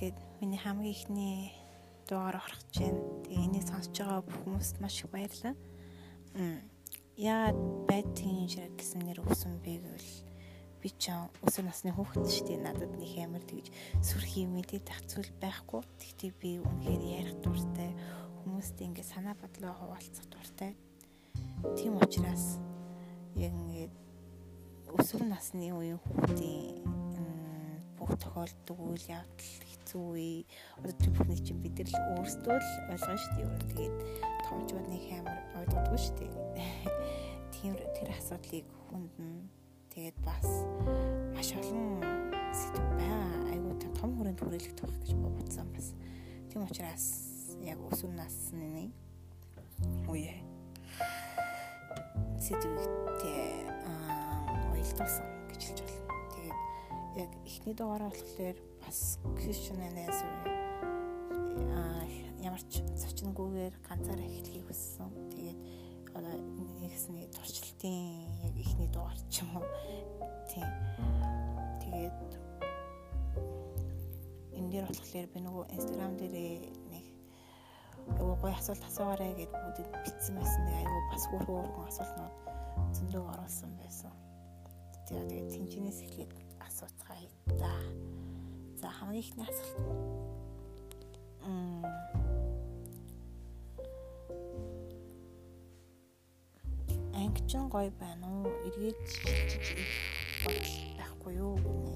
ингээд миний хамгийн ихний дугаар орох гэж байна. Тэгээ энийг сонсож байгаа бүх хүмүүст маш их баярлалаа. Яа байтгийн ширэг гэсэн нэр өгсөн бэ гэвэл би ч өсвөр насны хүүхэд шүү дээ. Надад нэг амар тэгж сүрхий мэдээд ах зүйл байхгүй. Тэгтээ би үнэхээр ярих дуртай. Хүмүүстэй ингээд санаа бодлоо хуваалцах дуртай. Тийм учраас яг ингээд өсвөр насны үеийн хүүхдийн тохиолддог үйл явдал хэцүү үе одоо тэр бүхний чинь бид нар л өөрсдөө л ойлгоо шүү дээ. Өөр тэгээд томчууд нэг амар ойлгодгүй шүү дээ. Тийм тэр асуудлыг хүнд нь тэгээд бас маш олон сэдв байгаа. Айгуу том хүрээнд хүрээлэгдэх байх гэж бодсон бас. Тийм учраас яг өсвөр насны үе сэдвэгтэй аа уялдсан гэж хэлж байна яг эхний дугаараа болохоор бас questionnaire а ямар ч зочингүйгээр ганцаараа эхлэхийг хүссэн. Тэгээд одоо нэгсний туршилтын яг эхний дугаар ч юм уу. Тийм. Тэгээд энэ дээр болохоор би нөгөө Instagram дээр нэг айгуу гоё асуулт асуугаарай гэдээ бүгд бичсэн байсан. Нэг айгуу бас өөр өөр асуултнууд зөндөө оруулсан байсан. Тэгээд тэнцэнээс эхлээд да. За хамгийн ихний асуулт. Мм. Ангичин гоё байна уу? Эргээд байхгүй юу гинэ.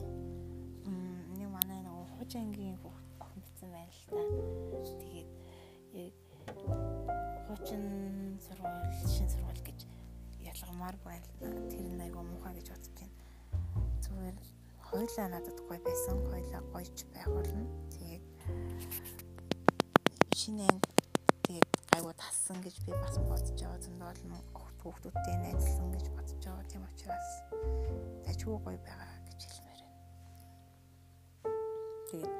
Мм, нэг манай нөгөө хуж ангийн охин битсэн байна л та. Тэгээд яг хучин сургууль, шин сургууль гэж ялгамаар байна. Тэр нь айгу муухай гэж бодож байна. Зүгээр хоёлаа надад гоё байсан. Хоёлаа гоёч байх болно. Тэгээд шинэ тэгээд гайгүй тассан гэж би бас бодож байгаа. Зөндөө олон хүүхдүүдтэй найзлсан гэж бодож байгаа. Тийм учраас ажгүй гоё байгаа гэж хэлмээр байна. Тэгээд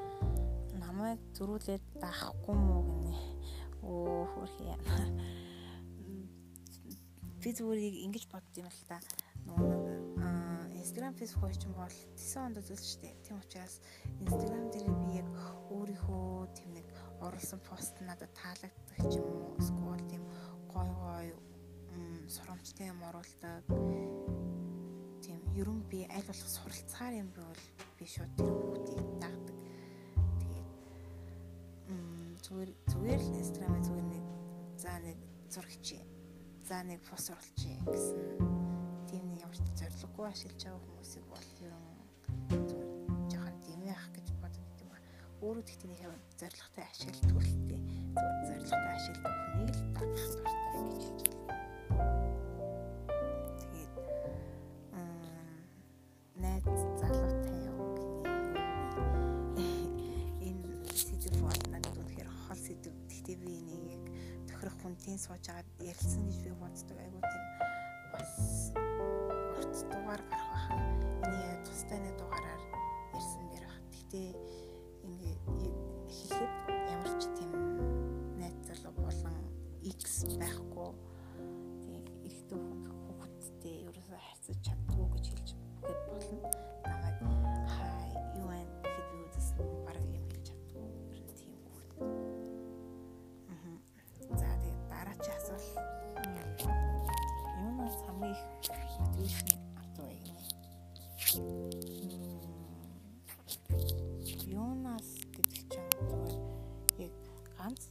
намайг зөрүүлээд даахгүй мүү гинэ. Оо хөрхий. Би зүгээр ингэж бодд юм л та. Instagram, Facebook хоёр ч юм бол 9 онд үзүүлсэн шүү дээ. Тийм учраас Instagram дээр би яг өөрийнхөө тийм нэг оруулсан пост надад таалагддаг ч юм уу эсвэл тийм гой гой сурамжтай юм оруулдаг. Тийм ерөн би аль болох суралцахаар юм бол би шууд тэр хүүхдийг дагдаг. Тэгээд зүгээр зүгээр л Instagram-аа зүгээр нэг за нэг зурагч. За нэг пост оруулчих гэсэн зориггүй ашиглаж байгаа хүмүүсийг бол ерөн жоохон дэмэх гэж боддог юм байна. Өөрөө тэгтээ нэг хэвэн зоригтой ашигладаг үлдээ. Зоригтой ашигладаг хүнийг л дагах дуртай гэж хэлж байна. Тэгээд найз залуутай юу энэ сэдв бол надад үнэхээр хол сэдв. Тэгтээ би энийг тохирох хүнтийн сууж агаад ярилцсан гэж би боддог. Нэг дугаараар ярьсан дээр баг. Гэхдээ ингээ хэлэхэд ямар ч тийм найз залуу болон X байхгүй. Эрэгтэй хүүхэдтэй ерөөсөө харьцаж чаддгүй гэж хэлж бүгд болно. Намайг хай юу вэ гэхэд би үдэсэн бараг юм хэлж чаддгүй. Ер нь тийм хүүхэд. Аа. За тэгээд дараагийн асуулт. Юунаас хамгийн их мотивашн Юунаас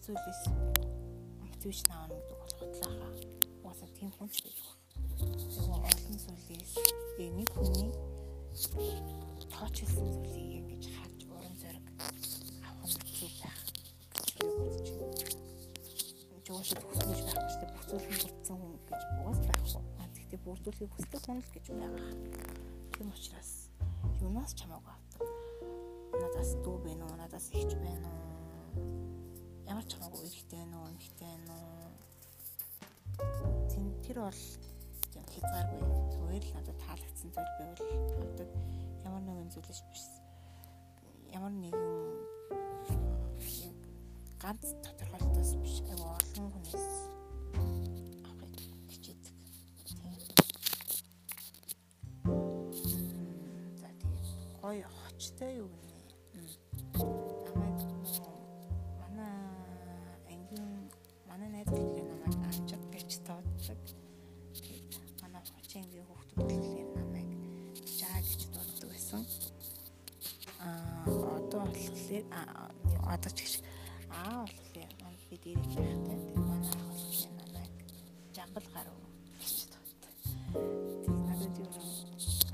зүйлээс мотивашн авах гэдэг бол хотлаахаа. Угаасаа тийм хүн ч байгаа. Тэгээ олон зүйлээс нэг хүний тооч хийсэн зүйлийг ингэж харж уран зориг авах нь зүг байх байна. Жогшод хүсэж байхгүй ч бүх зүйл нь бүтсэн хүн гэж угаас байхгүй. Гэхдээ бүрдүүлэхийг хүсдэг хүн л гэж байгаа. Тийм учраас юунаас чамаагүй авдаг. Надаас дүү бэ нүү, надаас ихч бэ нүү. Ямар ч хамаагүй эрэгтэй нүү, эмэгтэй нүү. Тин тэр бол юм хязгааргүй. Зүгээр л надад таалагдсан зүйл байвал авдаг. Ямар нэгэн зүйлс биш. Ямар нэгэн ганц тодорхойлолтоос биш. Айгу олон хүнээс гоё хочтой юу гинэ. Болохоор одоо ч гэж аа болохоор манд би дээрх яхтай тэр манай аав болохоор намайг жамбал гарав гэж дууддаг. Тийм надад юу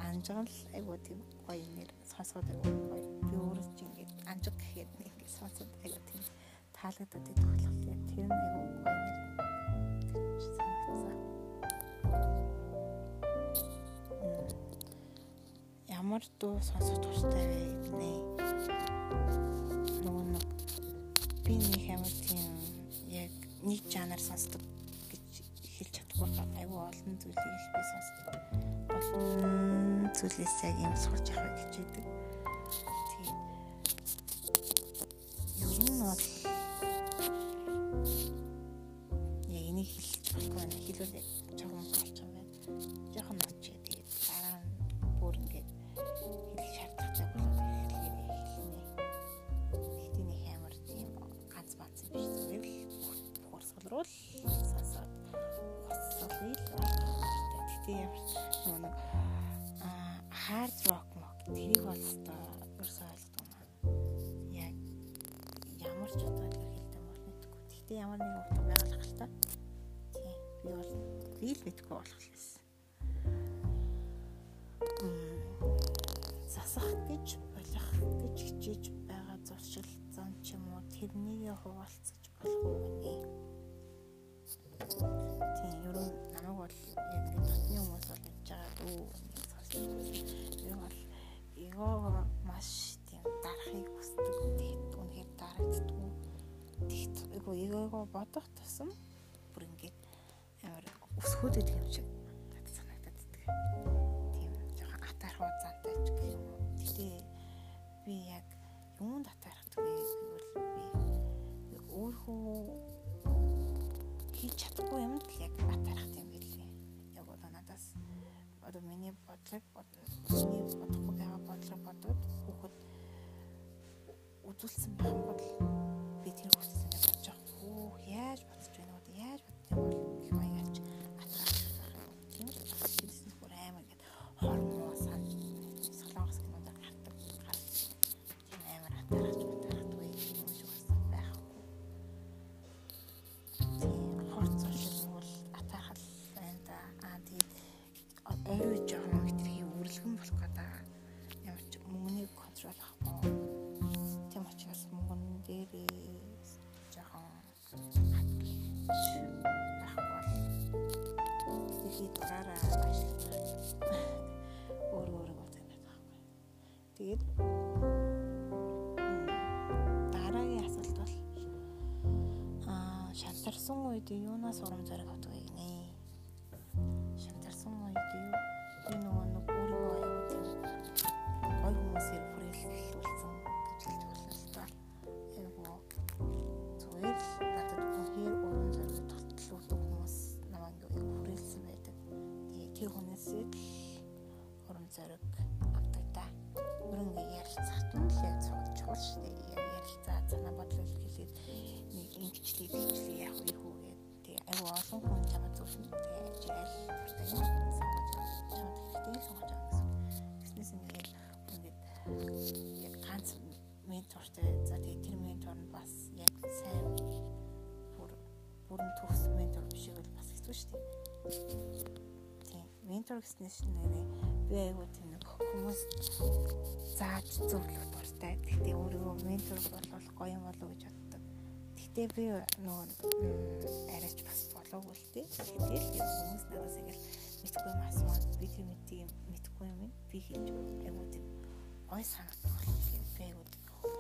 анжгал айгуу тийм гоё нэр сонсоод айгуу гоё. Би өөрөө ч ингээд анжиг гэхэд нэг сонсоод айгуу тийм таалагдаад идэх болохоор тэр нь айгуу гоё нэр. Ямар дуу сонсох тууштай вэ? Нөгөө нэг би нэг амар тийм яг нэг жанр сонсдог гэж хэлж чадахгүй. Айгүй олон зүйлийг би сонсдог. Олон зүйлээс яг юм сурч явах гэж байдаг. Гэхдээ ямар нэг утга байгалах л та. Тийм би бол би л мэдгүй болох юм засах гэж болох гэж хичээж байгаа зуршил зам ч юм уу тэрнийг хуваалцаж бодох тусам бүр ингээд амар өсгөөд идэх Тэгээд дараагийн асуулт бол аа шантарсан үед юунаас урам зориг авдаг санаа бодлоо хэлээд нэг ингэчлээ тэгчлээ яг үе хүүгээд тэгээ аюу олон хүн чамд зөвшөөрсөн тэгээ ажиал сонгож. Чамд хэрэгтэй сонгож байгаа гэсэн. Гэснээс ингээд ингээд яг ганц ментортой за тэгээ тэр ментор нь бас яг сайн бүр бүрэн төгс ментор биш бол бас хэцүү шүү дээ. Тийм ментор гэснээс нэрээ би аюу тийм хүмүүс зааж зөвлөх дуртай. Гэхдээ өөрийгөө ментор болвол гоё юм болов гэж боддог. Гэхдээ би нөгөө арайч бас болоогүй л дээ. Тэгэл хүмүүс надаас ингээл мэдхгүй юм асууад би тийм мэдээ мэдхгүй юм би хэлж айгуу тийм гой санагдах юм. Би айгуу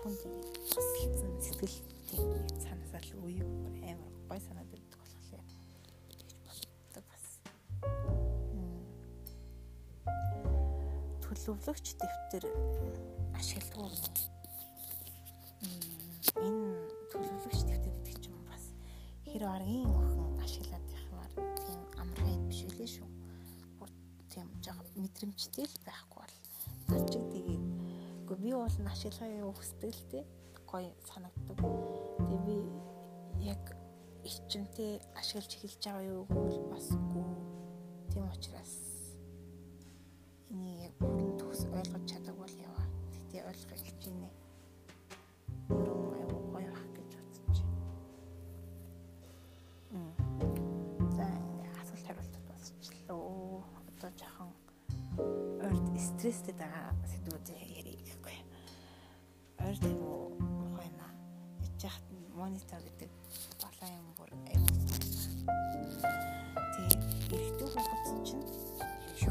хүн тийм бас хэлсэн сэтгэл тийм санаасаа л үеиг амар гой санагдав төлөвлөгч дэвтэр ашигладаг юм. Энэ хэр аргийн охин ашиглаад явахаар тийм амархан биш үлээ шүү. Бүр тийм жоо мэдрэмжтэй л байхгүй бол ачиг тэгээд үгүй би бол ашиглахыг хүсдэг л дээ гоё санагддаг. Тэгээ би яг ичимтэй ашиглаж эхэлж байгаа юу гэвэл бас үгүй. Тийм учраас стресстэй байгаа сэдвүүд ярих гэхгүй. Ойрт аюу хойно яж монитор гэдэг балаа юм бүр аюу. Тэгээ эрэгтэй хүүхэд чинь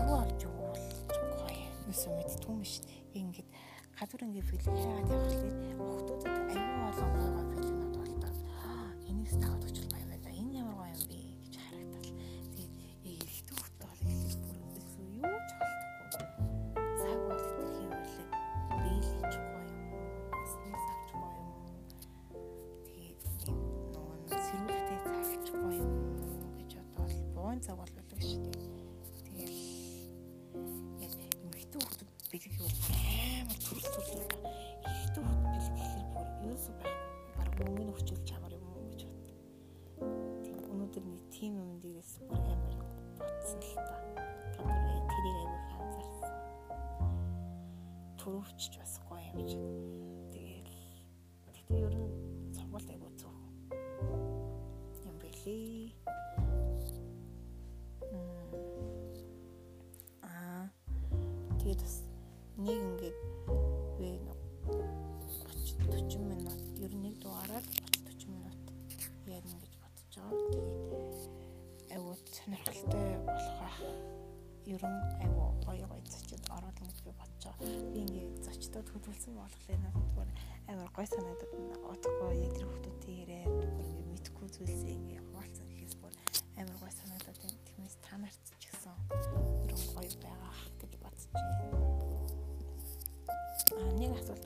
юу олж өгвөл гоё. Юусэн мэдтгүй юм биш. Ингээд гадуур ингээд филм хайгаад явах хэлээд хүүхдүүдэд аюу олон гоё мөнгөний хүчил чамар юм уу гэж бод. Тийм өнөөдөр нэг тим юм дээрээс бүр амар бодсон л та. Гадар тэрийг аягүй анзаарсан. Төрөвчж бас гоё юм чи. Хөдөлсөн болохоор надад амар гоё санагдаад удахгүй яг тэр хүмүүстэй яриад ингээд мэдхгүй зүйлсээ ингээд хуваалцсан гэхээс бүр амар гоё санагдаад байна. Тиймээс та нарт ч гэсэн нь гоё байгаа гэж бодож байна. Аа нэг асуулт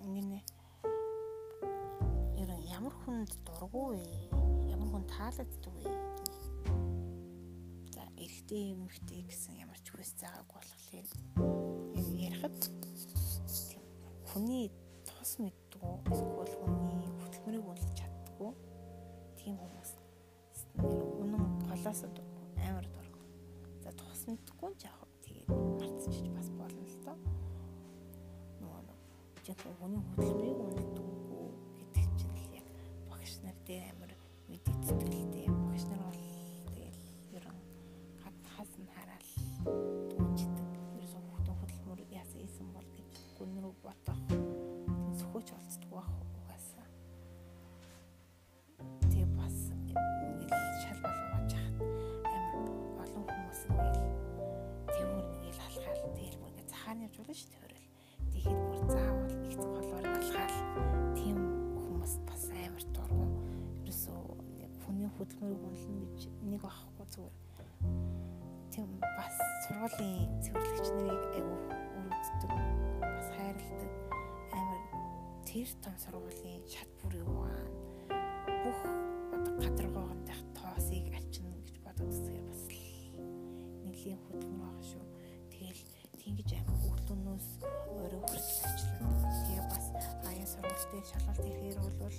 ингэнэ ер нь ямар хүнд дургу вэ? Ямар хүн таалагддаг вэ? За эрэгтэй эмэгтэй гэсэн ямар ч хүс заагаагүй болохоор ярихад хүний тос мэддгүү эсвэл хүний хөтөлмөрийг үнэлж чаддгүү тийм хүмүүс үнэн голоос амар дург. За тос мэддггүй ч яах вэ? Тэгээд марцчих бас болно л доо. Нөгөө нэг жинхэнэ хүний хөтөлмөрийг үнэлдэггүй гэдэг чинь л яг багш нар дээр амар мэдээдтэй хөдөлмөрийг үнэлнэ гэж нэг авахгүй зүгээр. Тийм бас сургуулийн цэвэрлэгч нарыг айгүй өрөвддөг. Бас хайрладаг. Амар тэр том сургуулийн шат бүрийн ухаан бүх одоо гадаргууган дах тоосыг ачна гэж бодоод үзэхээр бас нэлийн хөдөлмөр байгаа шүү. Тэгэл тийгэж амар өглөөнөөс өөрөө хүртэл ажиллаад. Тэгээ бас аяа сургуультай шалгалт ихээр бол бүр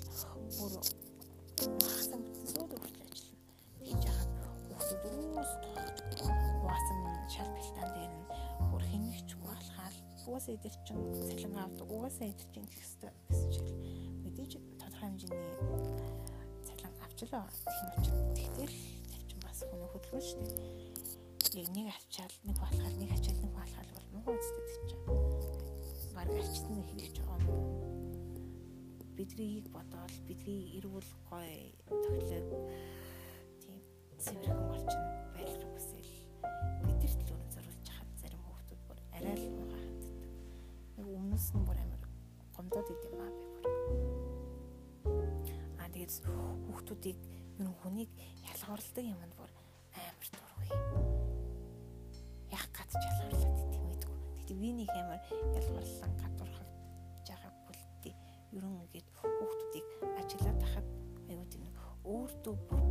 тоохчихгүй. Угаасан шал бэлтаан дээр нь бүр хэнэгчгүй алхаал. Угаасаа идэр чинь цалин авдаг. Угаасаа идэр чинь гэх хэвээр гэсэн чиг мэдээж тодорхой хэмжээний цалин авчлаа. Тийм учраас тэгтэл тавчин бас хүний хөдөлгөөн шүү дээ. Яг нэг авчаал нэг болохал нэг ачаал нэг болохал бол муу үстэй гэж. Бараг хийх байгаа юм. Бидрийг бодоол бидний эрүүл гой тоглог тийм цэвэрхэн орчин байх хүсэл бидэрт л өрн зориулж хаад зарим хүмүүс бүр арай л муугаа ханддаг. Нэг өмнөөс нь бүр амар гомдоод идэм аа би бүр. Аа тэгээд хүмүүсийг ер нь хүнийг ялгарладаг юмд бүр амар дургүй. Яг гад ч ялгарлаад тийм мэдгүй. Тэгээд винийг амар ялгарлан гадуурхаж байгаагүй л дээ. Ер нь ингээд хүмүүсийг ажиллаад тахад аюу тийм өөртөө бүр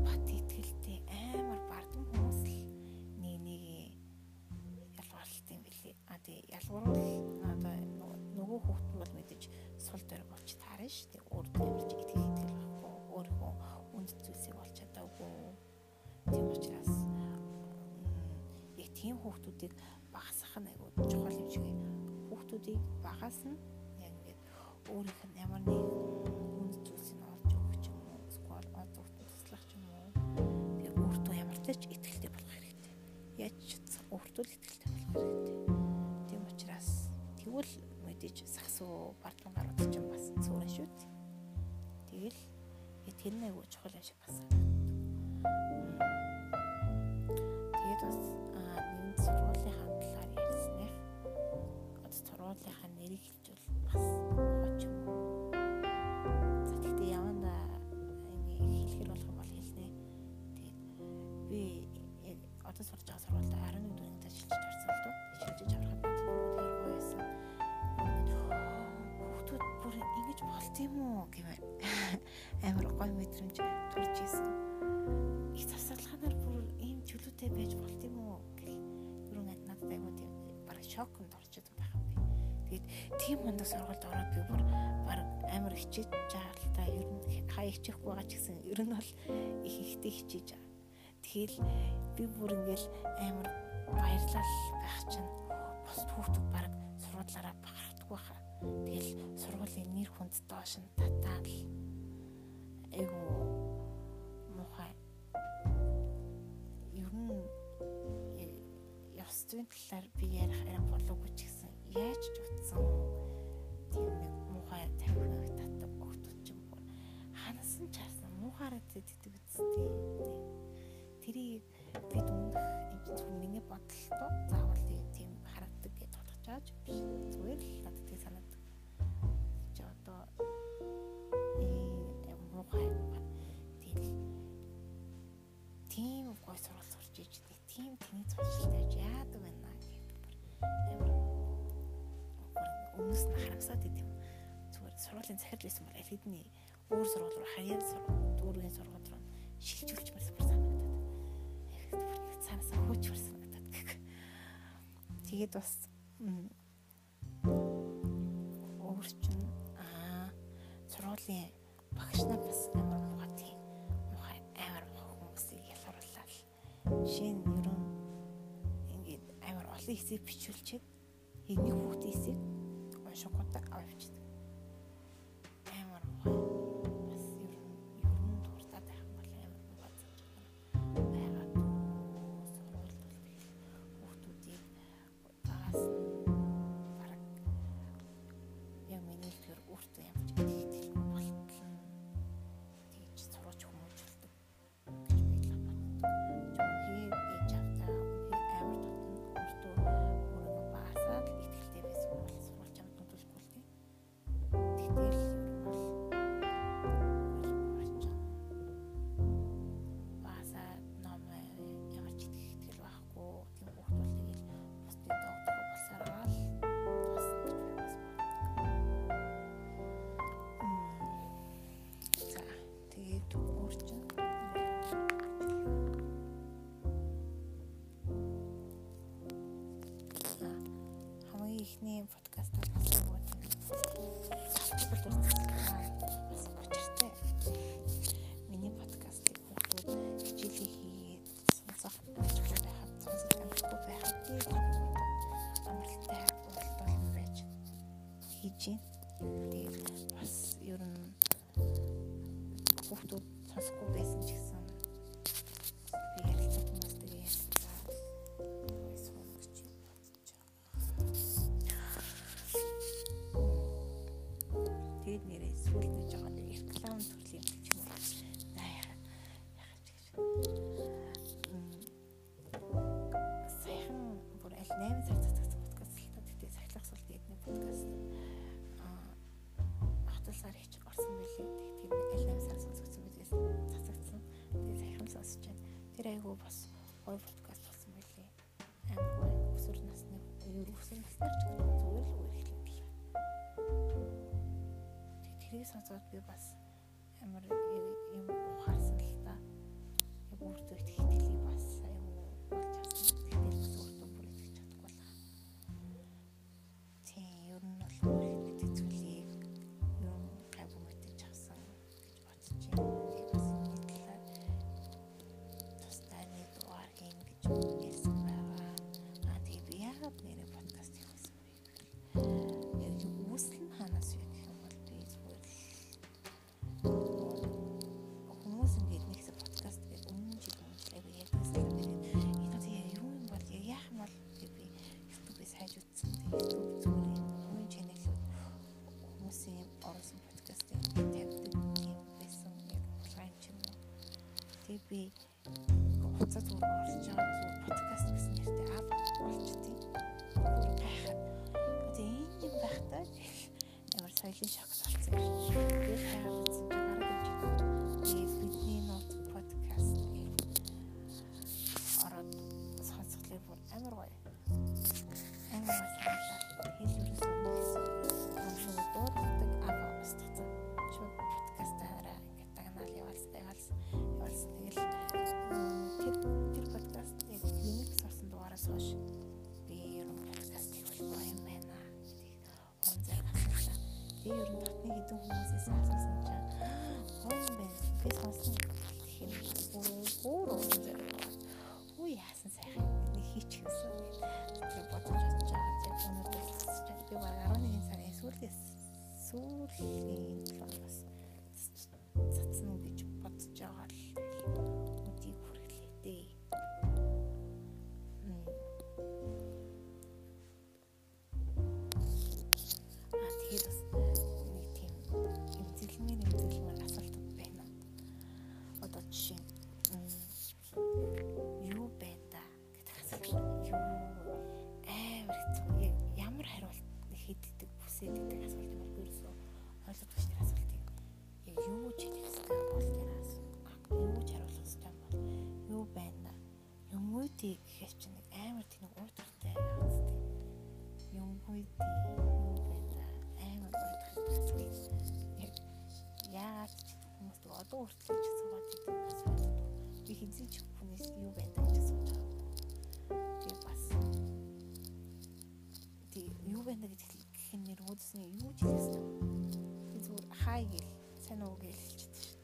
тий ялгуурвал одоо нөгөө хүүхд бол мэдээж сул дээр болж таарна шүү дээ. Өөртөө ямарч итгэх итгэл байхгүй. Өөрийнхөө үнд зүйлсийг олж чадаагүй. Тийм учраас яг тийм хүүхдүүдийг багасгах нь айгүй чухал юм шиг хүүхдүүдийг багаас нь яг ингээд өөрийнх нь ямар нэг сагсуу бардам гарууд ч юм бас цөөрөн шүү. Дээ тэгэл тэр нь айгүй чухал юм шиг бас тэгээд бас нэгэн сургуулийнхаа талаар ярьснах одоо сургуулийнхаа нэрийг хэлжүүл бас юм уу гэмээр амар гой мэдрэмж төрж исэн. Их завсарлаханаар бүр ийм чөлөөтэй байж болт юм уу юу нэг надад аймаг тийм бараг шокнд исэн байх юм би. Тэгээд тийм мундаг сургуульд ороод би бүр бараг амар хичээж байгаа л та ер нь хаа хичээхгүй байгаа ч гэсэн ер нь бол их ихтэй хичээж байгаа. Тэгэл би бүр ингээл амар баярлал байх чинь бос хүүхдүүд бараг сургуулаараа багарддаг байхаа. Тэгэл сургуулийн нэр хүнд доош нь татаал. Айгу мухай ер нь ёс зүйн талаар би ярих арай болоогүй ч гэсэн яаж ч утсан. Тийм нэг мухай тавих татдаг ч юм ханаас нь чарсан мухаараа зэддэг үстэй тэрийг бид өмнөх энэ миний бодлоо заавал тийм харагддаг гэж бодож байгаа ч биш нь харамсаад идэв зүгээр сургуулийн захирал байсан бол аль хэдний өөр сургууль руу харьяа сургууль дүүргийн сургууль руу шилжүүлж барьсан бүр санагдаад. Цаанаас хөөч барсан надад гэх. Тэгээд бас өөрчн аа сургуулийн багш нар бас амар муухай тийм муухай амар хүмүүсийг ялгаруулаад жишээ нь ерөн ингээд амар олон хэсэг бичүүлчихэд нэг хүүхдийн хэсэг شکلات عرفتید эхний подкастаа болсон бол бас айгүй сонсоод би бас амар юм ухаарсан л та. Яг өөртөө их 再坐吧 тоже. Hayır, ne gidiyorum siz siz siz. Vay be, pes basın. тэр чинь нэг амар тийм нэг уйдгартай хацдаг. Юм хүйтэй юм байна. Амар уйдгартай. Яагаад ч хүмүүст одоо хүртэл ч суугаад идэв бас байна. Би хэзээ ч хүнээс юу байдаг гэж асууж байгаа. Би бас тий юу байна гэж хэлэх нэр үүдсний юу ч хэлсэн. Би зүгээр хай гэл, сайн уу гэл хэлчихсэн.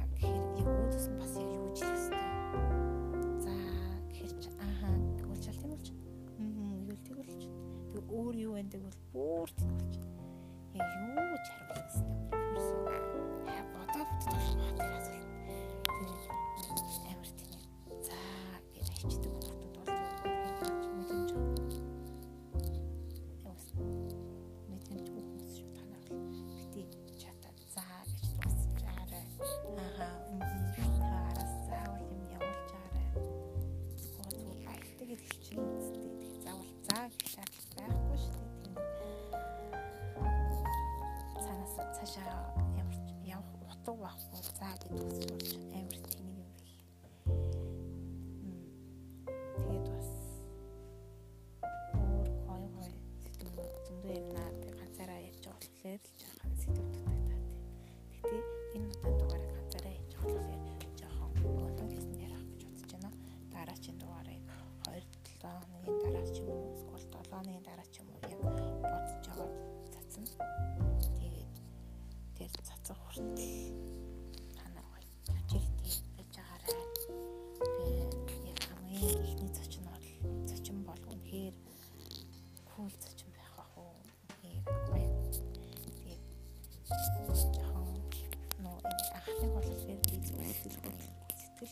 back.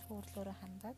хуурлаараа хандаад